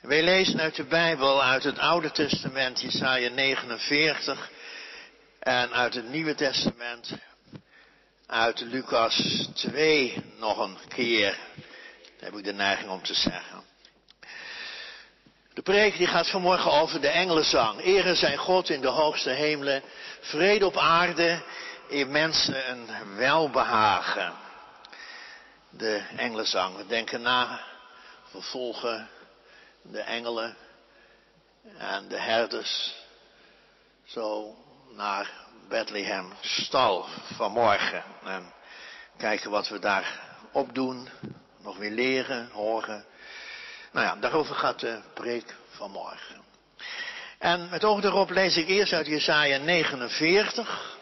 Wij lezen uit de Bijbel, uit het Oude Testament, Jesaja 49, en uit het Nieuwe Testament, uit Lucas 2 nog een keer. Dat heb ik de neiging om te zeggen. De preek die gaat vanmorgen over de engelenzang. Ere zijn God in de hoogste hemelen, vrede op aarde, in mensen een welbehagen. De engelenzang. We denken na, vervolgen de engelen en de herders zo naar Bethlehem stal vanmorgen. En kijken wat we daar opdoen, nog weer leren, horen. Nou ja, daarover gaat de preek vanmorgen. En met oog erop lees ik eerst uit Jesaja 49.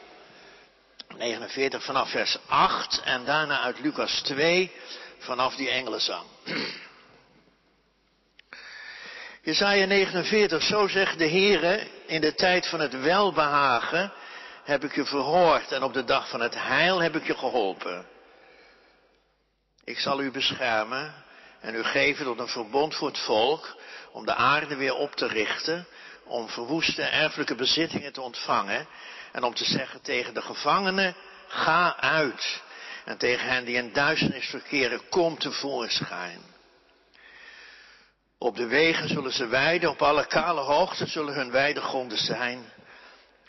49 vanaf vers 8 en daarna uit Lucas 2 vanaf die engelenzang. Jesaja 49, zo zegt de Heere, in de tijd van het welbehagen heb ik je verhoord en op de dag van het heil heb ik je geholpen. Ik zal u beschermen en u geven tot een verbond voor het volk, om de aarde weer op te richten, om verwoeste erfelijke bezittingen te ontvangen en om te zeggen tegen de gevangenen, ga uit. En tegen hen die in duisternis verkeren, kom tevoorschijn. Op de wegen zullen ze weiden, op alle kale hoogten zullen hun weidegronden zijn.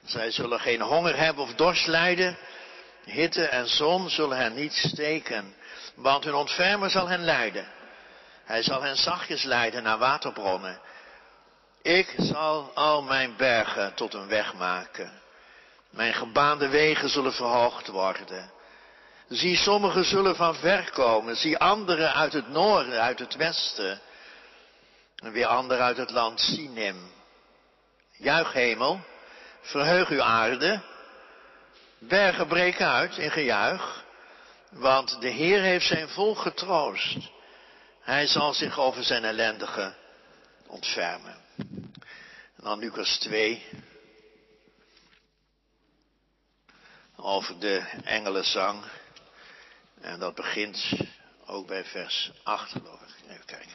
Zij zullen geen honger hebben of dorst lijden. Hitte en zon zullen hen niet steken, want hun ontfermer zal hen leiden. Hij zal hen zachtjes leiden naar waterbronnen. Ik zal al mijn bergen tot een weg maken. Mijn gebaande wegen zullen verhoogd worden. Zie, sommigen zullen van ver komen, zie anderen uit het noorden, uit het westen. En weer anderen uit het land Sinem. Juich hemel, verheug uw aarde. Bergen breken uit in gejuich, want de Heer heeft zijn volk getroost. Hij zal zich over zijn ellendigen ontfermen. En dan Lucas 2. Over de engelenzang. En dat begint ook bij vers 8 geloof ik. Even kijken.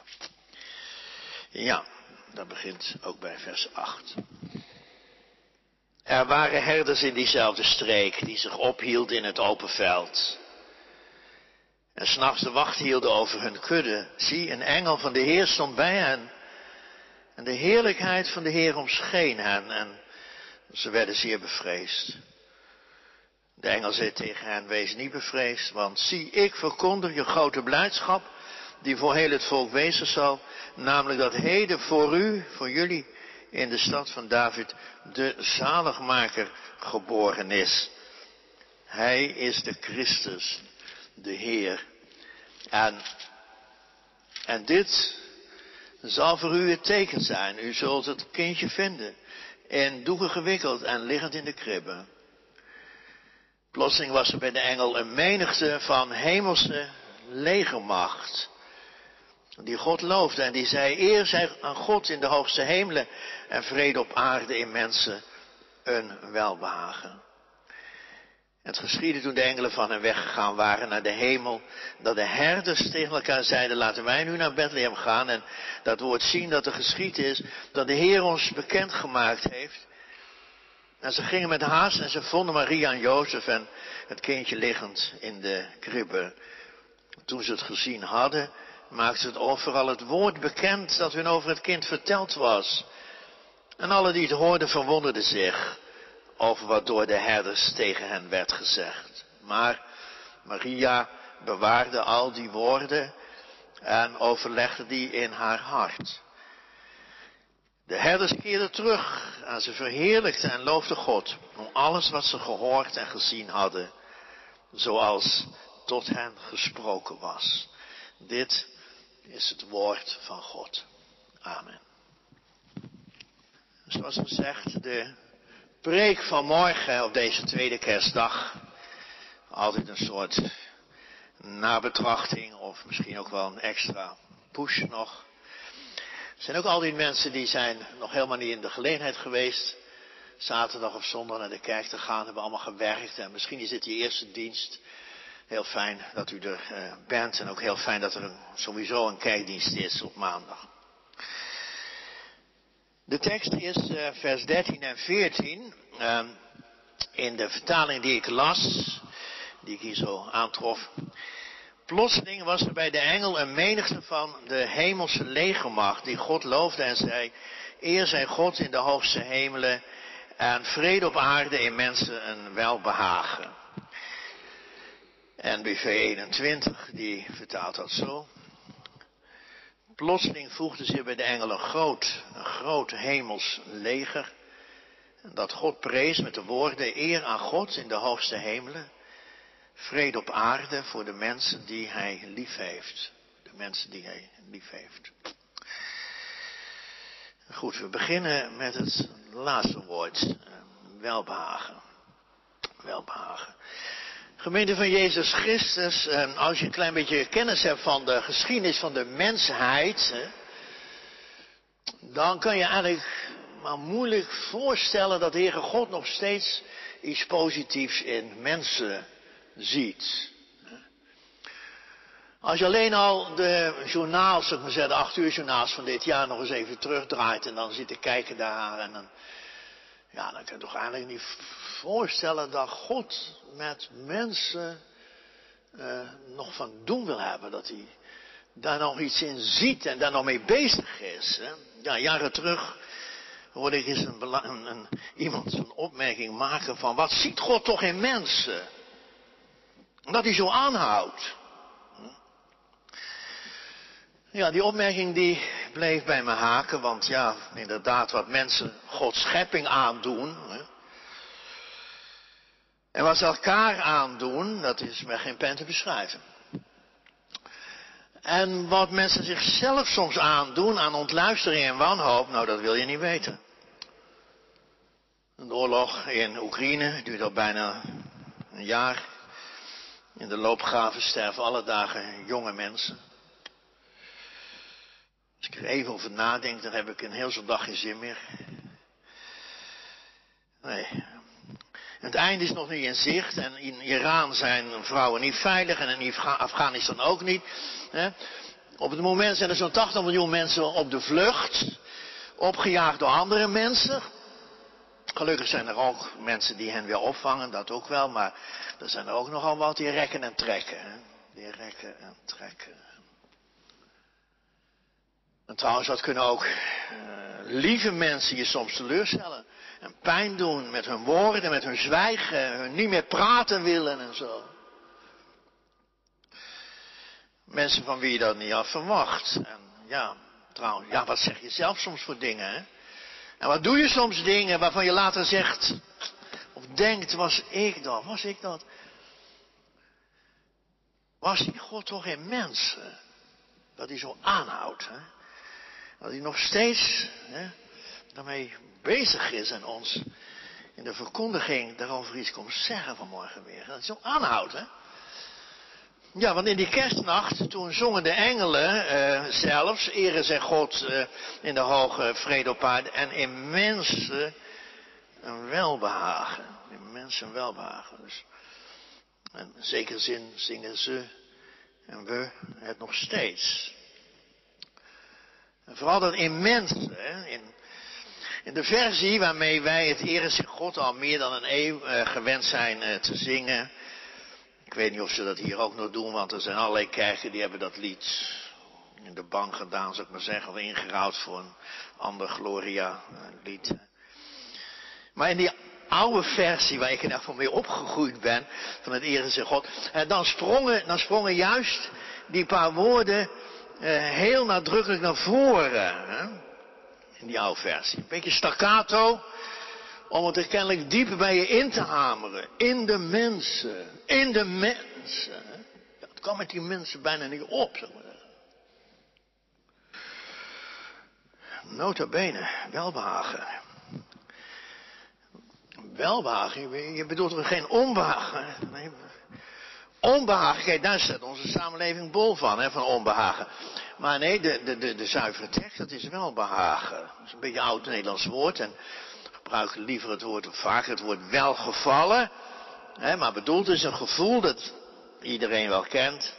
Ja, dat begint ook bij vers 8. Er waren herders in diezelfde streek die zich ophielden in het open veld. En s'nachts de wacht hielden over hun kudde. Zie, een engel van de Heer stond bij hen. En de heerlijkheid van de Heer omscheen hen en ze werden zeer bevreesd. De engel zei tegen hen, wees niet bevreesd, want zie, ik verkondig je grote blijdschap, die voor heel het volk wezen zal, namelijk dat heden voor u, voor jullie, in de stad van David, de zaligmaker geboren is. Hij is de Christus, de Heer. En, en dit zal voor u het teken zijn. U zult het kindje vinden, in doeken gewikkeld en liggend in de kribben. Plotseling was er bij de engel een menigte van hemelse legermacht. Die God loofde en die zei, eer zij aan God in de hoogste hemelen en vrede op aarde in mensen een welbehagen. Het geschiedde toen de engelen van hen weggegaan waren naar de hemel, dat de herders tegen elkaar zeiden, laten wij nu naar Bethlehem gaan en dat woord zien dat er geschied is, dat de Heer ons bekendgemaakt heeft. En ze gingen met haast en ze vonden Maria en Jozef en het kindje liggend in de kribbe. Toen ze het gezien hadden, maakten ze het overal het woord bekend dat hun over het kind verteld was. En alle die het hoorden verwonderden zich over wat door de herders tegen hen werd gezegd. Maar Maria bewaarde al die woorden en overlegde die in haar hart. De herders keerden terug en ze verheerlijkten en loofden God om alles wat ze gehoord en gezien hadden, zoals tot hen gesproken was. Dit is het woord van God. Amen. Zoals gezegd, de preek van morgen op deze tweede kerstdag. Altijd een soort nabetrachting of misschien ook wel een extra push nog. Er zijn ook al die mensen die zijn nog helemaal niet in de gelegenheid geweest. Zaterdag of zondag naar de kerk te gaan, hebben allemaal gewerkt. En misschien is dit die eerste dienst. Heel fijn dat u er uh, bent en ook heel fijn dat er sowieso een kerkdienst is op maandag. De tekst is uh, vers 13 en 14. Uh, in de vertaling die ik las, die ik hier zo aantrof. Plotseling was er bij de engel een menigte van de hemelse legermacht die God loofde en zei, eer zij God in de hoogste hemelen en vrede op aarde in mensen een welbehagen. En BV 21, die vertaalt dat zo. Plotseling voegde zich bij de engel een groot, een groot hemels leger. Dat God prees met de woorden eer aan God in de hoogste hemelen. Vrede op aarde voor de mensen die hij lief heeft. De mensen die hij lief heeft. Goed, we beginnen met het laatste woord. Welbehagen. Welbehagen. Gemeente van Jezus Christus, ehm, als je een klein beetje kennis hebt van de geschiedenis van de mensheid, dan kan je eigenlijk maar moeilijk voorstellen dat de Heere God nog steeds iets positiefs in mensen ziet. Als je alleen al de journaals, zeg de acht uur journaals van dit jaar nog eens even terugdraait en dan zit te kijken daar en dan, ja, dan kan je toch eigenlijk niet voorstellen dat God met mensen uh, nog van doen wil hebben. Dat hij daar nog iets in ziet en daar nog mee bezig is. Ja, jaren terug hoorde ik eens een, een, iemand een opmerking maken van wat ziet God toch in mensen? Dat hij zo aanhoudt. Ja, die opmerking die bleef bij me haken, want ja, inderdaad, wat mensen Gods schepping aandoen, en wat ze elkaar aandoen, dat is met geen pen te beschrijven. En wat mensen zichzelf soms aandoen aan ontluistering en wanhoop, nou dat wil je niet weten. Een oorlog in Oekraïne duurt al bijna een jaar. In de loopgraven sterven alle dagen jonge mensen. Als ik er even over nadenk, dan heb ik een heel zo'n dag geen zin meer. Nee, het einde is nog niet in zicht en in Iran zijn vrouwen niet veilig en in Afghanistan ook niet. Op het moment zijn er zo'n 80 miljoen mensen op de vlucht, opgejaagd door andere mensen. Gelukkig zijn er ook mensen die hen weer opvangen, dat ook wel, maar er zijn er ook nogal wat die rekken en trekken. Hè? Die rekken en trekken. En trouwens, wat kunnen ook uh, lieve mensen je soms teleurstellen en pijn doen met hun woorden, met hun zwijgen, hun niet meer praten willen en zo. Mensen van wie je dat niet had verwacht. En ja, trouwens, ja, wat zeg je zelf soms voor dingen, hè? En wat doe je soms dingen waarvan je later zegt, of denkt, was ik dat, was ik dat? Was die God toch in mensen? Dat hij zo aanhoudt, hè? Dat hij nog steeds, hè, daarmee bezig is en ons in de verkondiging daarover iets komt zeggen vanmorgen weer. Dat het zo aanhoudt, hè? Ja, want in die kerstnacht, toen zongen de engelen uh, zelfs, eren zij God uh, in de hoge vrede op aarde en in mensen een welbehagen. In mensen welbehagen. Dus in zekere zin zingen ze en we het nog steeds. En vooral dat in mensen, hè, in de versie waarmee wij het Ere God al meer dan een eeuw uh, gewend zijn uh, te zingen. Ik weet niet of ze dat hier ook nog doen, want er zijn allerlei kerken die hebben dat lied in de bank gedaan, zou ik maar zeggen, of ingerouwd voor een ander Gloria uh, lied. Maar in die oude versie, waar ik in ieder mee opgegroeid ben, van het Ere God, dan sprongen, dan sprongen juist die paar woorden heel nadrukkelijk naar voren. In die versie. Een beetje staccato, om het er kennelijk dieper bij je in te hameren. In de mensen. In de mensen. Ja, het kwam met die mensen bijna niet op, zeg maar. Nota bene, welbehagen. Welbehagen, je bedoelt er geen onbehagen. Nee, onbehagen, kijk, daar staat onze samenleving bol van, hè, van onbehagen. Maar nee, de, de, de, de zuivere tekst, dat is wel behagen. Dat is een beetje een oud Nederlands woord. En gebruik liever het woord, of vaker het woord welgevallen. Hè, maar bedoeld is een gevoel dat iedereen wel kent.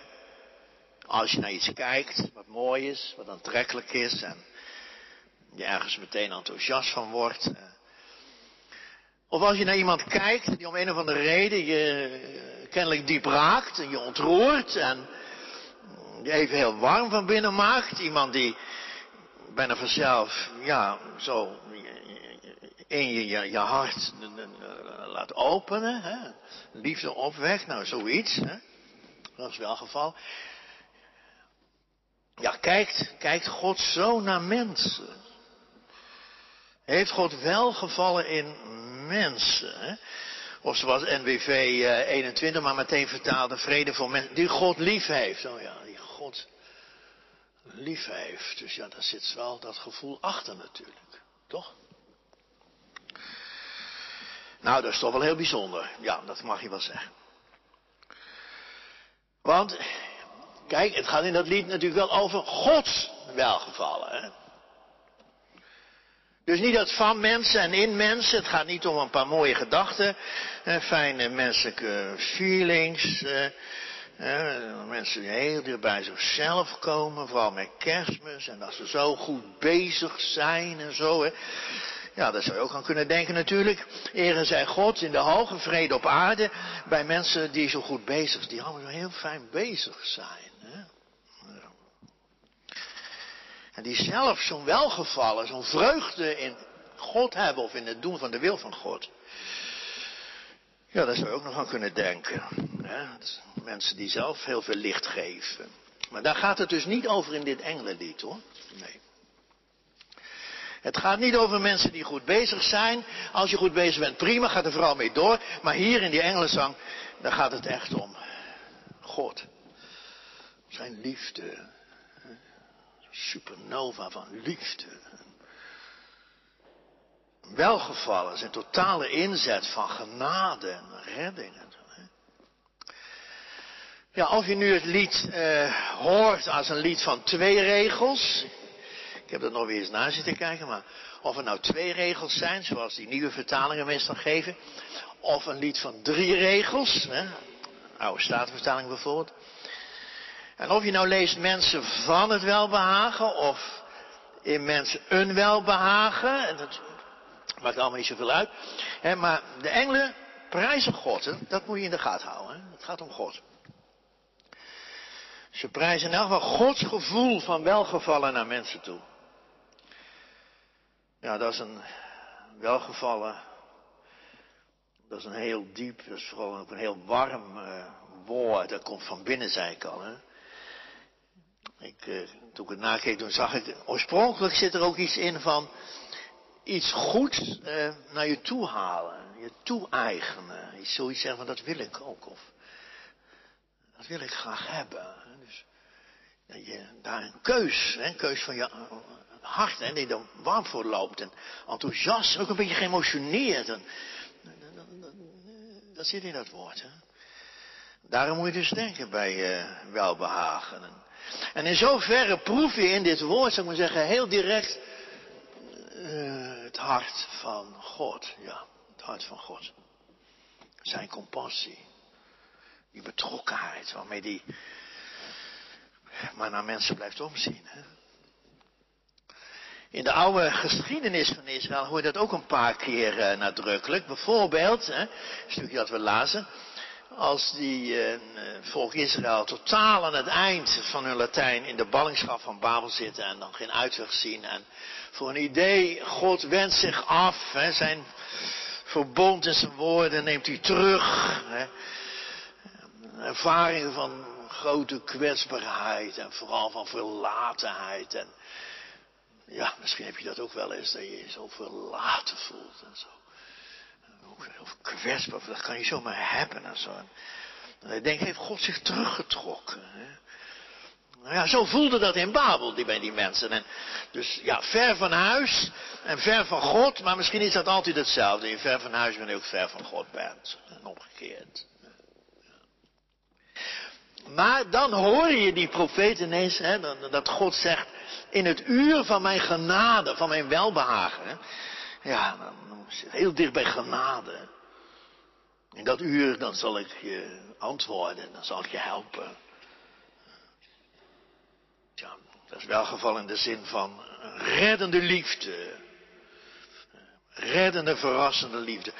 Als je naar iets kijkt, wat mooi is, wat aantrekkelijk is. En je ergens meteen enthousiast van wordt. Of als je naar iemand kijkt die om een of andere reden je kennelijk diep raakt en je ontroert en je even heel warm van binnen maakt. Iemand die bijna vanzelf, ja, zo in je, je, hart laat openen. Hè? Liefde opwekt, nou zoiets. Hè? Dat is wel geval. Ja, kijkt, kijkt God zo naar mensen? Heeft God wel gevallen in mensen? Of zoals NWV 21 maar meteen vertaalde, vrede voor mensen die God lief heeft. Oh ja, die God lief heeft. Dus ja, daar zit wel dat gevoel achter natuurlijk. Toch? Nou, dat is toch wel heel bijzonder. Ja, dat mag je wel zeggen. Want, kijk, het gaat in dat lied natuurlijk wel over Gods welgevallen. Hè? Dus niet dat van mensen en in mensen. Het gaat niet om een paar mooie gedachten. fijne menselijke feelings. mensen die heel dicht bij zichzelf komen. Vooral met kerstmis. En dat ze zo goed bezig zijn en zo. Hè. Ja, daar zou je ook aan kunnen denken natuurlijk. Ere zij God in de hoge vrede op aarde. Bij mensen die zo goed bezig zijn. Die allemaal heel fijn bezig zijn. Hè? En die zelf zo'n welgevallen, zo'n vreugde in God hebben. Of in het doen van de wil van God. Ja, daar zou je ook nog aan kunnen denken. Hè? Mensen die zelf heel veel licht geven. Maar daar gaat het dus niet over in dit engelenlied hoor. Nee. Het gaat niet over mensen die goed bezig zijn. Als je goed bezig bent, prima, gaat er vooral mee door. Maar hier in die engelenzang, daar gaat het echt om. God. Zijn liefde. Supernova van liefde. Welgevallen, zijn totale inzet van genade en redding. Ja, of je nu het lied uh, hoort als een lied van twee regels. Ik heb er nog weer eens naar zitten kijken, maar of er nou twee regels zijn, zoals die nieuwe vertalingen meestal geven, of een lied van drie regels, hè, oude statenvertaling bijvoorbeeld. En of je nou leest mensen van het welbehagen, of in mensen een welbehagen, en dat maakt allemaal niet zoveel uit. Hè, maar de engelen prijzen God, dat moet je in de gaten houden. Hè. Het gaat om God. Ze prijzen in elk geval Gods gevoel van welgevallen naar mensen toe. Ja, dat is een welgevallen. Dat is een heel diep, dat is vooral ook een heel warm uh, woord. Dat komt van binnen, zei ik al. Hè? Ik, uh, toen ik het nakeek, toen zag ik, oorspronkelijk zit er ook iets in van iets goeds uh, naar je toe halen. Je toe-eigenen. Iets zoiets zeggen van, dat wil ik ook. Of, dat wil ik graag hebben. Dus, je daar een keus, een keus van je hart en die er warm voor loopt en enthousiast, ook een beetje geëmotioneerd. En, dat zit in dat woord. Hè? Daarom moet je dus denken bij uh, welbehagen. En in zoverre proef je in dit woord, zou ik maar zeggen, heel direct uh, het hart van God. Ja, het hart van God. Zijn compassie. Die betrokkenheid waarmee die maar naar mensen blijft omzien. Hè? In de oude geschiedenis van Israël hoor je dat ook een paar keer uh, nadrukkelijk. Bijvoorbeeld, hè, stukje dat we lazen, als die uh, volk Israël totaal aan het eind van hun Latijn in de ballingschap van Babel zitten en dan geen uitweg zien. En voor een idee, God wendt zich af, hè, zijn verbond en zijn woorden neemt hij terug. Hè. Ervaringen van grote kwetsbaarheid en vooral van verlatenheid en ja, misschien heb je dat ook wel eens, dat je je zo verlaten voelt en zo. Of kwetsbaar, dat kan je zomaar hebben en zo. En ik denk, heeft God zich teruggetrokken? Hè? Nou ja, zo voelde dat in Babel, die bij die mensen. En dus ja, ver van huis en ver van God, maar misschien is dat altijd hetzelfde. Je ver van huis bent je ook ver van God bent. En omgekeerd. Maar dan hoor je die profeet ineens, hè, dat God zegt, in het uur van mijn genade, van mijn welbehagen. Hè. Ja, dan zit heel dicht bij genade. In dat uur, dan zal ik je antwoorden, dan zal ik je helpen. Ja, dat is wel geval in de zin van reddende liefde. Reddende, verrassende liefde.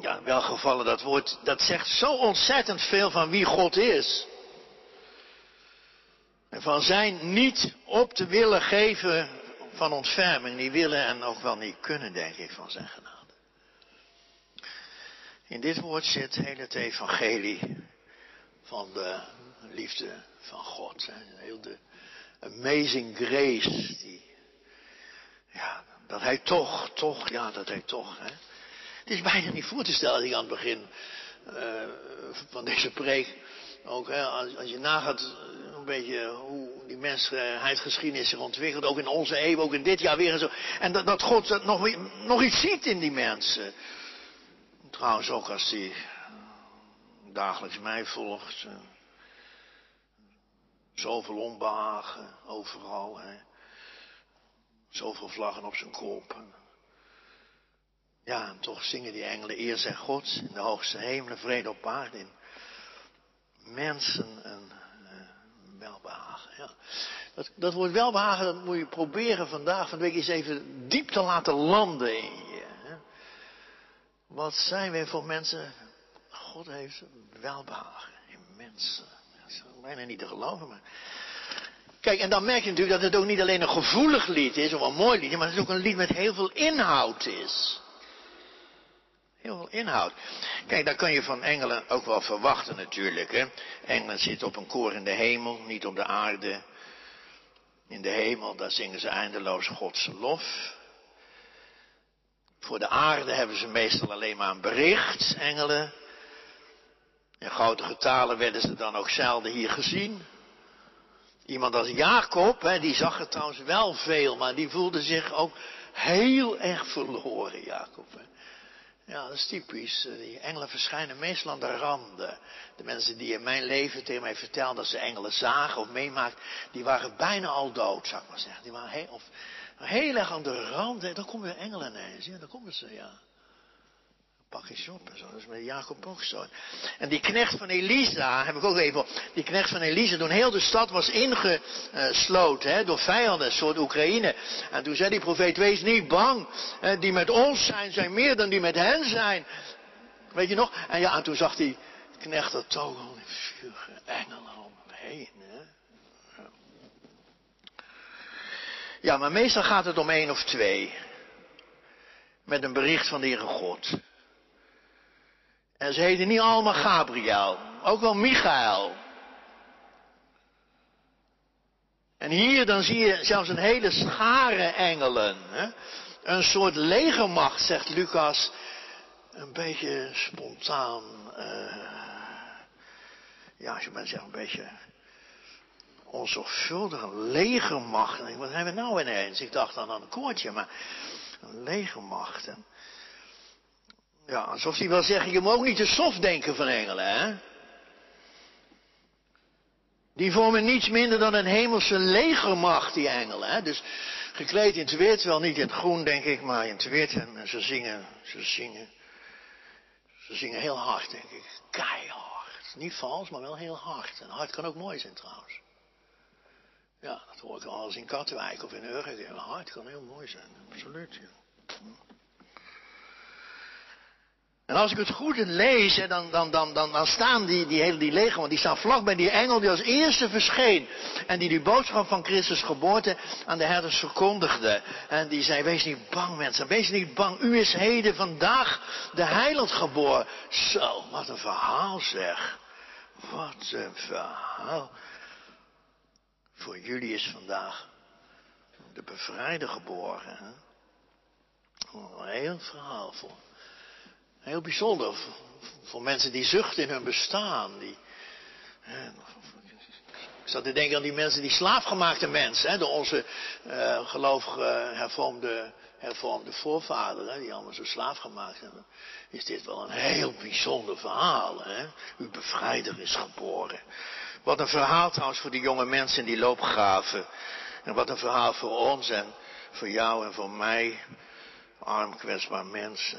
Ja, in welk gevallen dat woord, dat zegt zo ontzettend veel van wie God is. En van zijn niet op te willen geven van ontferming, niet willen en ook wel niet kunnen, denk ik, van zijn genade. In dit woord zit heel het evangelie van de liefde van God. Heel de amazing grace. Die, ja, dat hij toch, toch, ja, dat hij toch. Hè. Het is bijna niet voor te stellen, die aan het begin uh, van deze preek. Ook hè, als, als je nagaat eh, een beetje hoe die mensheidgeschiedenis zich ontwikkelt. Ook in onze eeuw, ook in dit jaar weer en zo. En dat, dat God dat nog, nog iets ziet in die mensen. Trouwens ook als hij dagelijks mij volgt. Eh, zoveel onbehagen overal. Hè. Zoveel vlaggen op zijn kop. Ja, en toch zingen die engelen eer zijn God in de hoogste hemelen, vrede op aarde. In mensen en. Dat, dat woord welbehagen, dat moet je proberen vandaag van de week eens even diep te laten landen in je. Wat zijn wij voor mensen? God heeft welbehagen in mensen. Dat is bijna niet te geloven, maar... Kijk, en dan merk je natuurlijk dat het ook niet alleen een gevoelig lied is, of een mooi lied, maar het is ook een lied met heel veel inhoud is. Heel veel inhoud. Kijk, dat kan je van engelen ook wel verwachten natuurlijk. Hè? Engelen zitten op een koor in de hemel, niet op de aarde. In de hemel, daar zingen ze eindeloos Gods lof. Voor de aarde hebben ze meestal alleen maar een bericht, engelen. In grote getalen werden ze dan ook zelden hier gezien. Iemand als Jacob, hè, die zag er trouwens wel veel, maar die voelde zich ook heel erg verloren, Jacob. Ja, dat is typisch. Die engelen verschijnen meestal aan de randen. De mensen die in mijn leven tegen mij vertelden dat ze engelen zagen of meemaakten, die waren bijna al dood, zou ik maar zeggen. Die waren heel, of, heel erg aan de rand. Dan komen weer engelen ineens. Ja, dan komen ze, ja pak eens op en zo. Dat is met Jacob ook. En die knecht van Elisa, heb ik ook even Die knecht van Elisa, toen heel de stad was ingesloten hè, door vijanden, soort Oekraïne. En toen zei die profeet, wees niet bang. Hè, die met ons zijn, zijn meer dan die met hen zijn. Weet je nog? En ja, en toen zag die knecht er toch al in vuur engelen om hem heen. Hè. Ja, maar meestal gaat het om één of twee. Met een bericht van de Heere God. En ze heten niet allemaal Gabriel, ook wel Michael. En hier dan zie je zelfs een hele schare engelen. Hè? Een soort legermacht, zegt Lucas. Een beetje spontaan. Uh, ja, als je maar zegt, een beetje onzorgvuldig. Een legermacht. Wat hebben we nou ineens? Ik dacht dan aan een koortje, maar een legermacht. Ja, alsof hij wil zeggen, je moet ook niet te soft denken van engelen, hè? Die vormen niets minder dan een hemelse legermacht, die engelen. Hè? Dus gekleed in het wit, wel niet in het groen, denk ik, maar in het wit. En ze zingen, ze zingen. Ze zingen heel hard, denk ik. Keihard. Niet vals, maar wel heel hard. En hard kan ook mooi zijn, trouwens. Ja, dat hoor ik al eens in Katwijk of in Urgen. Hard kan heel mooi zijn, absoluut. Ja. En als ik het goed lees, dan, dan, dan, dan, staan die, die hele die leger, want die staan vlak bij die engel die als eerste verscheen. En die die boodschap van Christus geboorte aan de herders verkondigde. En die zei, wees niet bang mensen, wees niet bang. U is heden vandaag de heiland geboren. Zo, wat een verhaal zeg. Wat een verhaal. Voor jullie is vandaag de bevrijder geboren. Hè? Een heel verhaal voor Heel bijzonder voor mensen die zuchten in hun bestaan. Die, ik zat te denken aan die mensen, die slaafgemaakte mensen, hè, door onze uh, gelovige hervormde, hervormde voorvaderen, die allemaal zo slaafgemaakt hebben. Is dit wel een heel bijzonder verhaal. Hè? Uw bevrijder is geboren. Wat een verhaal trouwens voor die jonge mensen in die loopgraven. En wat een verhaal voor ons en voor jou en voor mij. Arm, kwetsbaar mens.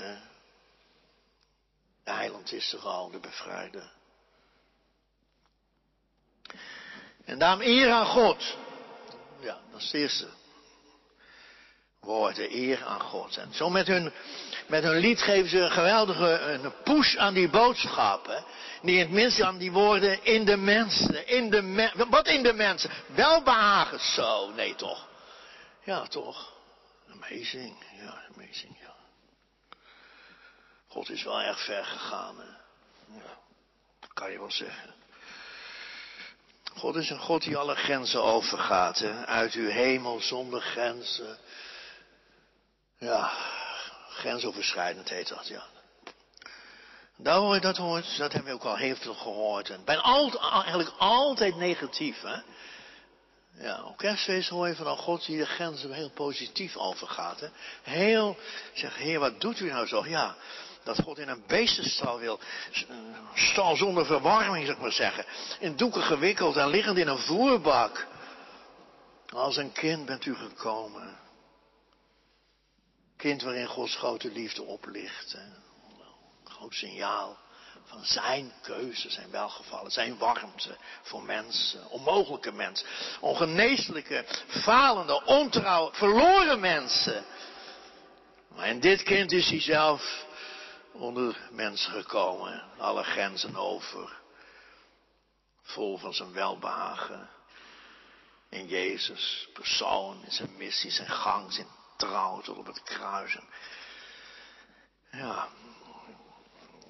De heiland is er al, de bevrijder. En daarom eer aan God. Ja, dat is het eerste. woorden, eer aan God. En zo met hun, met hun lied geven ze een geweldige een push aan die boodschap. Die in het minst aan die woorden in de mensen. In de wat in de mensen? Welbehagen. Zo, nee toch. Ja, toch. Amazing. Ja, amazing, ja. God is wel erg ver gegaan. Hè? Ja, dat kan je wel zeggen. God is een God die alle grenzen overgaat. Hè? Uit uw hemel zonder grenzen. Ja, grensoverschrijdend heet dat, ja. Daar hoor je, dat hoort, dat hebben we ook al heel veel gehoord. En bijna altijd, eigenlijk altijd negatief, hè. Ja, op kerstfeest hoor je van God die de grenzen heel positief overgaat. Hè? Heel, zeg, heer, wat doet u nou zo? Ja, dat God in een beestenstal wil. Een stal zonder verwarming, zeg maar zeggen. In doeken gewikkeld en liggend in een voerbak. Als een kind bent u gekomen. Kind waarin Gods grote liefde oplicht. Hè? Groot signaal van zijn keuze, zijn welgevallen, zijn warmte voor mensen, onmogelijke mensen, ongeneeslijke, falende, ontrouw, verloren mensen. Maar in dit kind is hij zelf onder mensen gekomen, alle grenzen over, vol van zijn welbehagen in Jezus, persoon, in zijn missie, zijn gang, zijn trouw tot op het kruisen. Ja,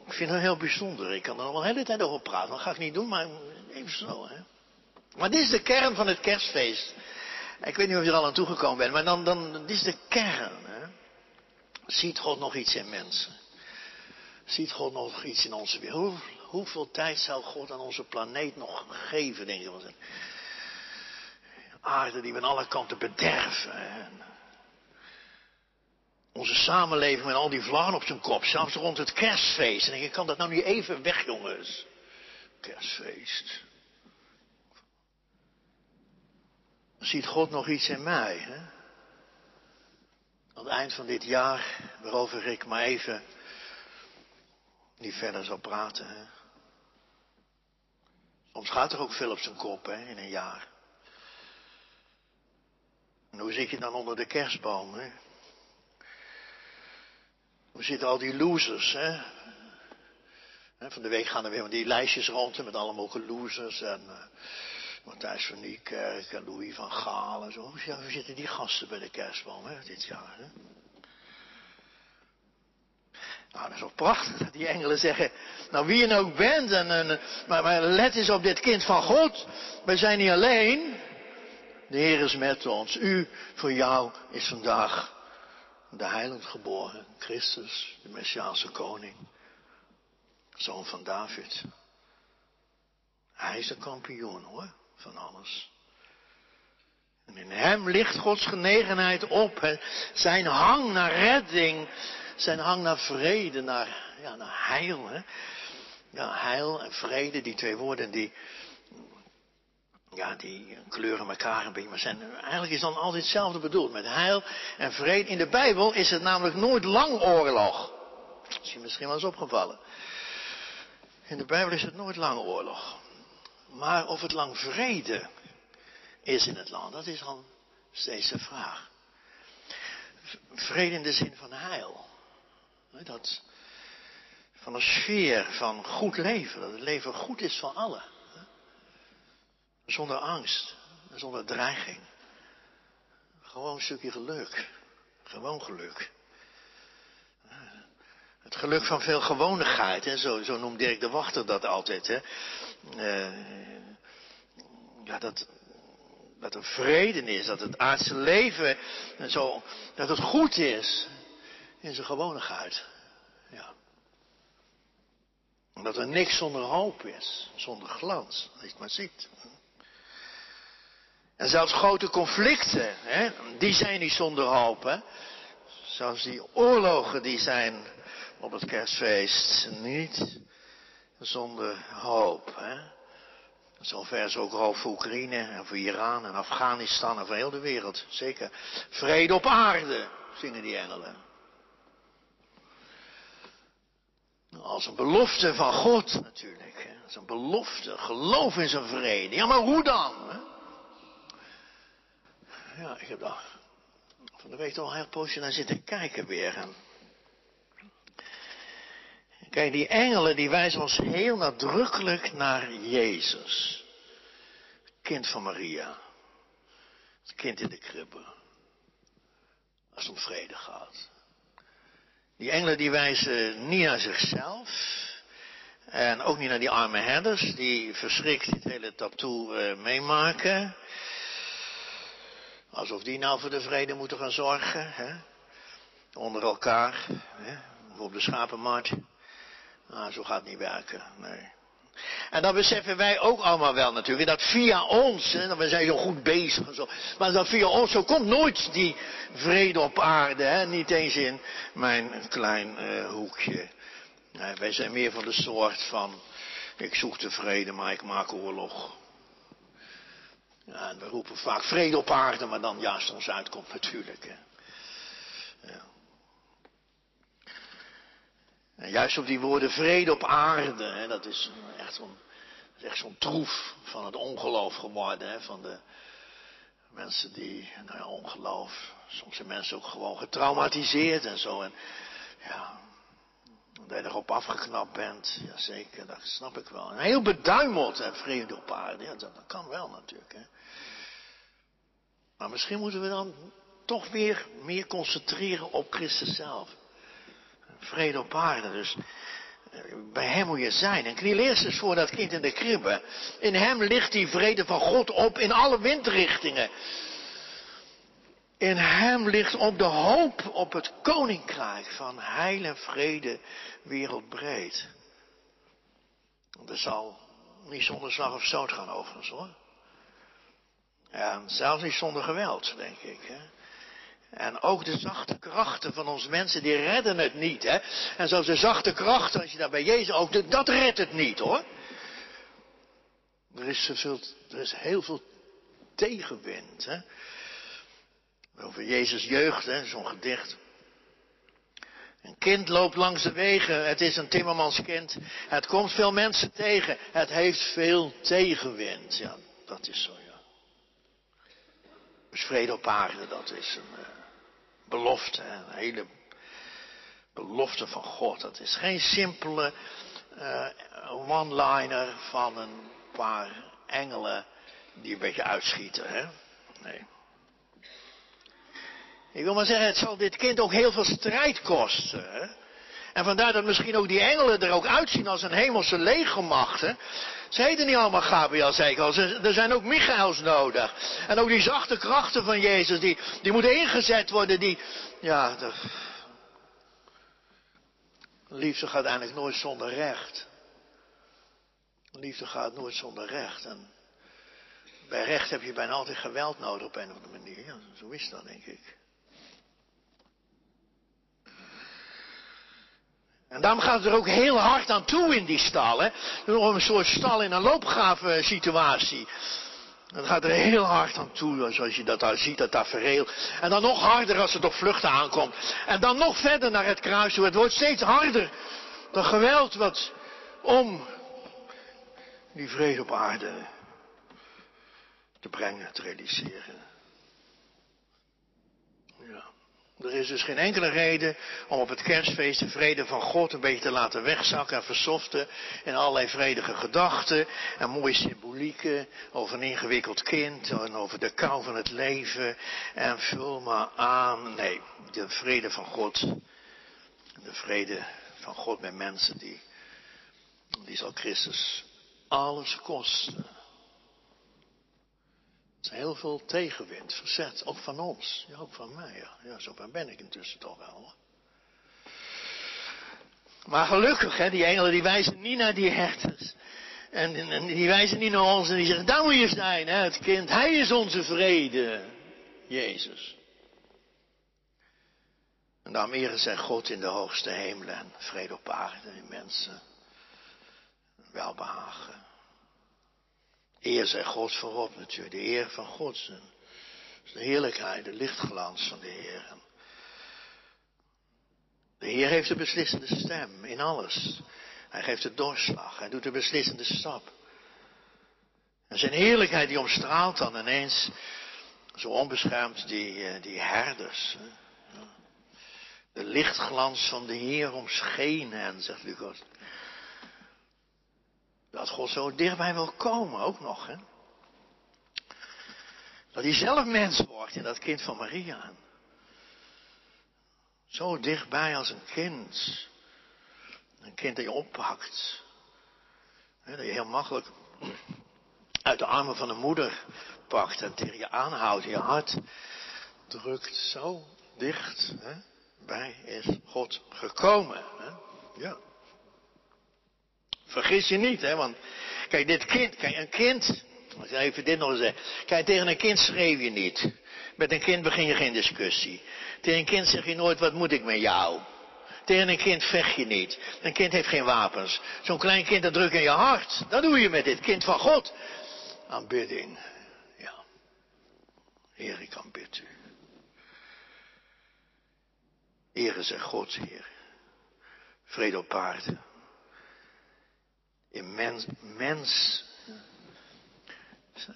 ik vind het heel bijzonder. Ik kan er nog een hele tijd over praten. Dat ga ik niet doen, maar even zo. Hè. Maar dit is de kern van het kerstfeest. Ik weet niet of je er al aan toegekomen bent, maar dan, dan dit is de kern. Hè. Ziet God nog iets in mensen? Ziet God nog iets in onze wereld? Hoe, hoeveel tijd zou God aan onze planeet nog geven, denk je? Aarde die we aan alle kanten bederven. Hè. Onze samenleving met al die vlaggen op zijn kop, zelfs rond het kerstfeest. En denk ik, kan dat nou niet even weg, jongens? Kerstfeest. Ziet God nog iets in mij? Hè? Aan het eind van dit jaar, waarover ik maar even niet verder zal praten. Hè? Soms gaat er ook veel op zijn kop hè, in een jaar. En hoe zit je dan onder de kerstboom? Hè? We zitten al die losers, hè. Van de week gaan er weer die lijstjes rond met allemaal mogelijke losers. En uh, Matthijs van Niekerk en Louis van Gaal en zo. Hoe zitten die gasten bij de kerstboom hè, dit jaar? Hè? Nou, dat is wel prachtig dat die engelen zeggen, nou wie je nou ook bent, en, en, maar, maar let eens op dit kind van God. Wij zijn niet alleen. De Heer is met ons. U, voor jou is vandaag de heiland geboren, Christus, de Messiaanse koning, zoon van David. Hij is de kampioen hoor, van alles. En in hem ligt Gods genegenheid op, zijn hang naar redding, zijn hang naar vrede, naar, ja, naar heil. Hè? Ja, heil en vrede, die twee woorden die ja, die kleuren elkaar een beetje, maar zijn, eigenlijk is dan altijd hetzelfde bedoeld. Met heil en vrede. In de Bijbel is het namelijk nooit lang oorlog. Dat is je misschien wel eens opgevallen. In de Bijbel is het nooit lang oorlog. Maar of het lang vrede is in het land, dat is dan steeds de vraag. Vrede in de zin van heil. Dat, van een sfeer van goed leven. Dat het leven goed is voor allen. Zonder angst, zonder dreiging. Gewoon een stukje geluk. Gewoon geluk. Het geluk van veel gewonigheid. Hè? Zo, zo noemt Dirk de Wachter dat altijd. Hè? Dat, dat er vrede is, dat het aardse leven zo, dat het goed is in zijn gewonigheid. Ja. Dat er niks zonder hoop is, zonder glans, dat je het maar ziet. En zelfs grote conflicten, hè, die zijn niet zonder hoop. Hè. Zelfs die oorlogen die zijn op het kerstfeest niet zonder hoop. Hè. Zover is ook hoop voor Oekraïne en voor Iran en Afghanistan en voor heel de wereld. Zeker. Vrede op aarde, zingen die engelen. Als een belofte van God natuurlijk. Als een belofte, geloof in zijn vrede. Ja, maar hoe dan? Hè? ja, ik heb daar van de ik al een heel poosje naar zitten kijken weer. Kijk, die engelen die wijzen ons heel nadrukkelijk naar Jezus. Kind van Maria. Het kind in de kribbe. Als het om vrede gaat. Die engelen die wijzen niet naar zichzelf. En ook niet naar die arme herders die verschrikt dit hele tattoo uh, meemaken. Alsof die nou voor de vrede moeten gaan zorgen. Hè? Onder elkaar. Hè? Of op de schapenmarkt. Nou, zo gaat het niet werken. Nee. En dat beseffen wij ook allemaal wel natuurlijk. Dat via ons, hè, we zijn zo goed bezig en zo. Maar dat via ons, zo komt nooit die vrede op aarde. Hè, niet eens in mijn klein uh, hoekje. Wij zijn meer van de soort van, ik zoek de vrede, maar ik maak oorlog. Ja, en we roepen vaak vrede op aarde, maar dan juist ons uitkomt natuurlijk. Hè. Ja. Juist op die woorden vrede op aarde, hè, dat is echt zo'n troef van het ongeloof geworden. Hè, van de mensen die, nou ja, ongeloof. Soms zijn mensen ook gewoon getraumatiseerd en zo. En ja, dat je erop afgeknapt bent, ja zeker, dat snap ik wel. Heel beduimeld, hè, vrede op aarde. Ja, dat, kan wel natuurlijk. Hè. Maar misschien moeten we dan toch weer meer concentreren op Christus zelf. Vrede op aarde. Dus eh, bij hem moet je zijn. En kniel eerst eens voor dat kind in de kribbe. In hem ligt die vrede van God op in alle windrichtingen. In hem ligt ook de hoop op het koninkrijk van heil en vrede wereldbreed. Er zal niet zonder slag of stoot gaan overigens hoor. En zelfs niet zonder geweld, denk ik. Hè? En ook de zachte krachten van ons mensen, die redden het niet. Hè? En zoals de zachte krachten, als je daar bij Jezus ook, dat redt het niet hoor. Er is, veel, er is heel veel tegenwind. Hè? Over Jezus jeugd, zo'n gedicht. Een kind loopt langs de wegen, het is een timmermanskind. Het komt veel mensen tegen, het heeft veel tegenwind. Ja, dat is zo, ja. Dus vrede op aarde, dat is een uh, belofte, een hele belofte van God. Dat is geen simpele uh, one-liner van een paar engelen die een beetje uitschieten, hè. Nee. Ik wil maar zeggen, het zal dit kind ook heel veel strijd kosten. Hè? En vandaar dat misschien ook die engelen er ook uitzien als een hemelse legermacht. Ze heten niet allemaal Gabriel, zei ik. Er zijn ook Michaels nodig. En ook die zachte krachten van Jezus, die, die moeten ingezet worden. Die, ja, de... liefde gaat eigenlijk nooit zonder recht. Liefde gaat nooit zonder recht. En bij recht heb je bijna altijd geweld nodig op een of andere manier. Ja, zo is dat, denk ik. En daarom gaat het er ook heel hard aan toe in die stal. Hè? Nog een soort stal in een loopgraven situatie. Het gaat er heel hard aan toe, zoals je dat daar ziet, dat tafereel. En dan nog harder als het op vluchten aankomt. En dan nog verder naar het kruis toe. Het wordt steeds harder. Dat geweld wat om die vrede op aarde te brengen, te realiseren. Er is dus geen enkele reden om op het kerstfeest de vrede van God een beetje te laten wegzakken en versoften in allerlei vredige gedachten en mooie symbolieken over een ingewikkeld kind en over de kou van het leven en vul maar aan. Nee, de vrede van God, de vrede van God met mensen, die, die zal Christus alles kosten heel veel tegenwind, verzet, ook van ons. Ja, ook van mij. Ja, ja zo ben ik intussen toch wel. Maar gelukkig, hè, die engelen die wijzen niet naar die herders. En, en, die wijzen niet naar ons en die zeggen, daar moet je zijn, hè, het kind. Hij is onze vrede, Jezus. En daarom eren zij God in de hoogste hemelen en vrede op aarde in mensen. Welbehagen. Eer zij God voorop natuurlijk. De eer van God. De heerlijkheid, de lichtglans van de Heer. De Heer heeft de beslissende stem in alles. Hij geeft de doorslag. Hij doet de beslissende stap. En zijn heerlijkheid die omstraalt dan ineens Zo onbeschermd die, eh, die herders. De lichtglans van de Heer omscheen hen, zegt Lucas. Dat God zo dichtbij wil komen, ook nog. Hè? Dat hij zelf mens wordt in dat kind van Maria. Zo dichtbij als een kind. Een kind dat je oppakt. Dat je heel makkelijk uit de armen van de moeder pakt en tegen je aanhoudt, je hart drukt. Zo dicht hè, bij is God gekomen. Hè? Ja. Vergis je niet, hè, want kijk, dit kind, kijk, een kind, ik even dit nog zeggen. Kijk, tegen een kind schreef je niet. Met een kind begin je geen discussie. Tegen een kind zeg je nooit, wat moet ik met jou? Tegen een kind vecht je niet. Een kind heeft geen wapens. Zo'n klein kind dat druk in je hart. Dat doe je met dit kind van God. Aanbidding. Ja. Heer, ik aanbid u. Ere zeg God, Heer. Vrede op paarden. In mens.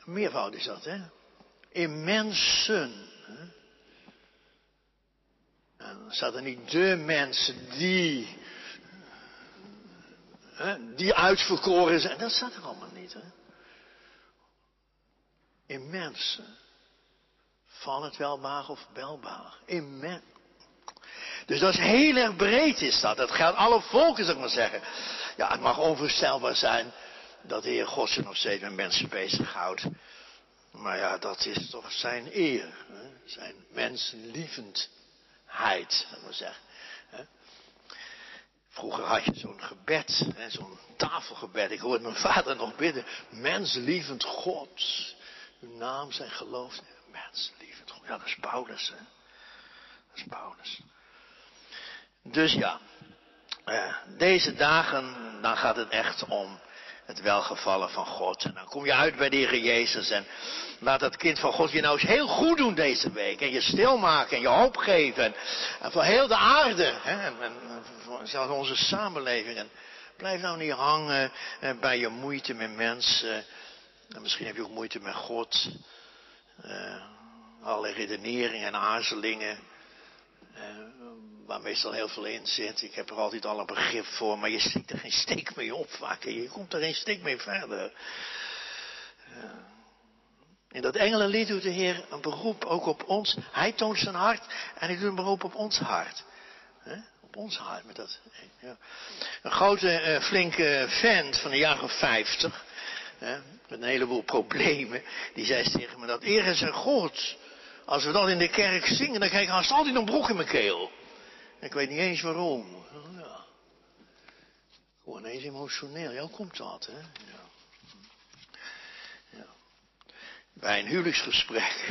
Meervoud is dat, hè? In mensen. En dan staat er niet de mensen die, hè, die uitverkoren zijn. Dat staat er allemaal niet. Hè? In mensen. Van het welbaar of belbaar. In. Dus dat is heel erg breed is dat. Dat geldt alle volken, zou ik maar zeggen. Ja, het mag onvoorstelbaar zijn dat de Heer God zich nog steeds met mensen bezighoudt. Maar ja, dat is toch zijn eer. Hè? Zijn mensenlievend heid, dat maar zeggen. Vroeger had je zo'n gebed, zo'n tafelgebed. Ik hoorde mijn vader nog bidden. Menslievend God, uw naam zijn geloofd. Menslievend God. Ja, dat is Paulus. Hè? Dat is Paulus. Dus ja, eh, deze dagen, dan gaat het echt om het welgevallen van God. En dan kom je uit bij de Jezus en laat dat kind van God je nou eens heel goed doen deze week. En je stilmaken en je hoop geven. En, voor heel de aarde. Hè, en, voor onze samenleving. En blijf nou niet hangen eh, bij je moeite met mensen. En misschien heb je ook moeite met God. Uh, alle redeneringen en aarzelingen. Uh, waar meestal heel veel in zit. Ik heb er altijd al een begrip voor, maar je stikt er geen steek mee op vaak. Je komt er geen steek mee verder. In dat engelenlied doet de Heer een beroep ook op ons. Hij toont zijn hart en hij doet een beroep op ons hart. Op ons hart. Met dat. Een grote, uh, flinke vent van de jaren 50. met een heleboel problemen. Die zei tegen me dat eer is een God. Als we dan in de kerk zingen, dan krijg ik haast altijd een broek in mijn keel. Ik weet niet eens waarom. Ja. Gewoon eens emotioneel. Ja, komt dat, hè? Ja. ja. Bij een huwelijksgesprek.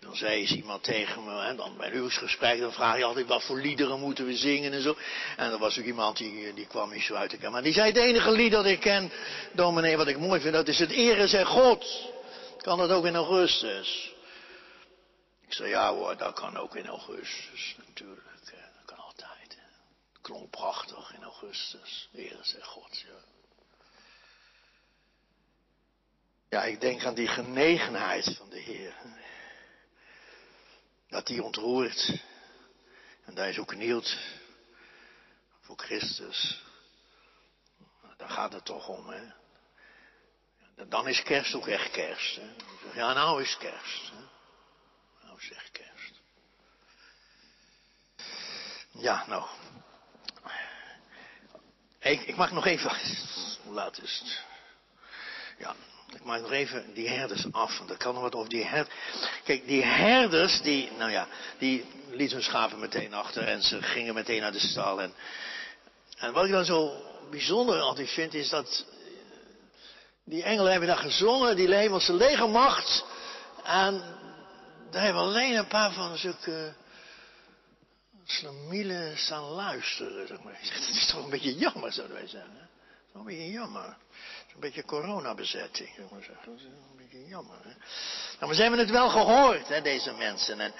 Dan zei eens iemand tegen me, en dan bij een huwelijksgesprek, dan vraag je altijd wat voor liederen moeten we zingen en zo. En er was ook iemand die, die kwam niet zo uit de kamer. Maar die zei, het enige lied dat ik ken, dominee, wat ik mooi vind, dat is het Ere zeg God. Kan dat ook in augustus? Ik zei, ja hoor, dat kan ook in augustus, natuurlijk klonk prachtig in augustus. Heer zegt God. Ja. ja, ik denk aan die genegenheid van de Heer. Dat die ontroert. En daar is ook knielt voor Christus. Daar gaat het toch om, hè. Dan is kerst ook echt kerst. Hè? Ja, nou is kerst. Hè? Echt kerst. Ja, nou, ik, ik mag nog even. Hoe laat is het? Ja, ik maak nog even die herders af. Want er kan nog wat over die herders. Kijk, die herders, die, nou ja, die lieten hun schapen meteen achter. En ze gingen meteen naar de stal. En, en wat ik dan zo bijzonder altijd vind, is dat. Die engelen hebben daar gezongen, die hemelse legermacht. En daar hebben alleen een paar van zulke slamielen staan luisteren. Zeg maar. Dat is toch een beetje jammer, zouden wij zeggen. Dat is een beetje jammer. Een beetje coronabezetting, zeggen. Dat is een beetje jammer. Hè? Nou, maar ze hebben het wel gehoord, hè, deze mensen. En,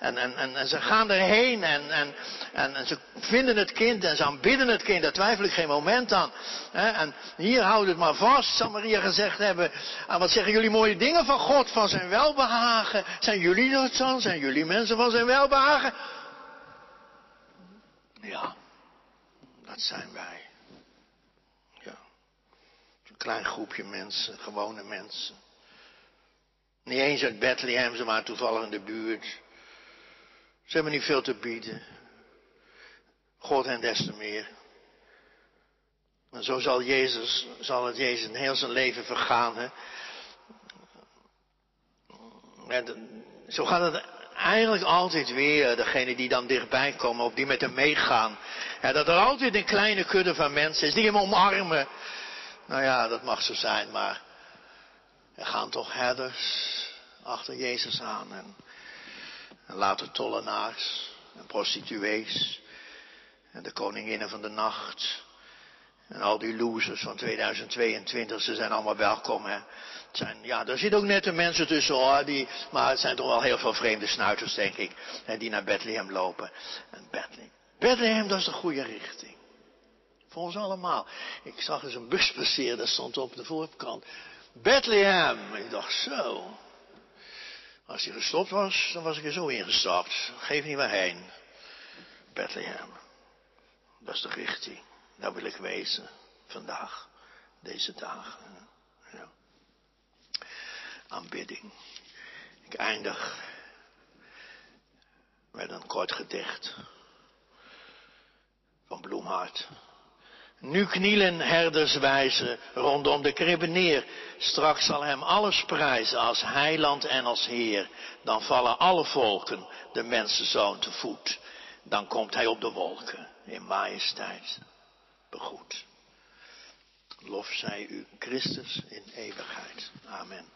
en, en, en, ze gaan erheen en, en, en, ze vinden het kind en ze aanbidden het kind. Daar twijfel ik geen moment aan. Hè? En hier houdt het maar vast, zal Maria gezegd hebben. En wat zeggen jullie mooie dingen van God, van zijn welbehagen. Zijn jullie dat dan? Zijn jullie mensen van zijn welbehagen? Ja, dat zijn wij. Klein groepje mensen, gewone mensen. Niet eens uit Bethlehem, ze waren toevallig in de buurt. Ze hebben niet veel te bieden. God hen des te meer. En zo zal Jezus, zal het Jezus in heel zijn leven vergaan. Hè? En zo gaat het eigenlijk altijd weer, degene die dan dichtbij komen of die met hem meegaan. Ja, dat er altijd een kleine kudde van mensen is die hem omarmen. Nou ja, dat mag zo zijn, maar er gaan toch herders achter Jezus aan. En, en later tollenaars en prostituees en de koninginnen van de nacht. En al die losers van 2022, ze zijn allemaal welkom. Hè. Het zijn, ja, er zitten ook nette mensen tussen hoor, die, maar het zijn toch wel heel veel vreemde snuiters, denk ik, hè, die naar Bethlehem lopen. En Bethlehem, Bethlehem, dat is de goede richting. Voor ons allemaal. Ik zag eens een bus passeren, dat stond op de voorkant. Bethlehem. Ik dacht zo. Als hij gestopt was, dan was ik er zo ingestapt. Geef niet meer heen. Bethlehem. Dat is de richting. Daar wil ik wezen. Vandaag. Deze dagen. Ja. Aanbidding. Ik eindig met een kort gedicht van Bloemhart. Nu knielen herders wijzen rondom de kribben neer. Straks zal hem alles prijzen als heiland en als heer. Dan vallen alle volken de mensenzoon te voet. Dan komt hij op de wolken in majesteit begroet. Lof zij u Christus in eeuwigheid. Amen.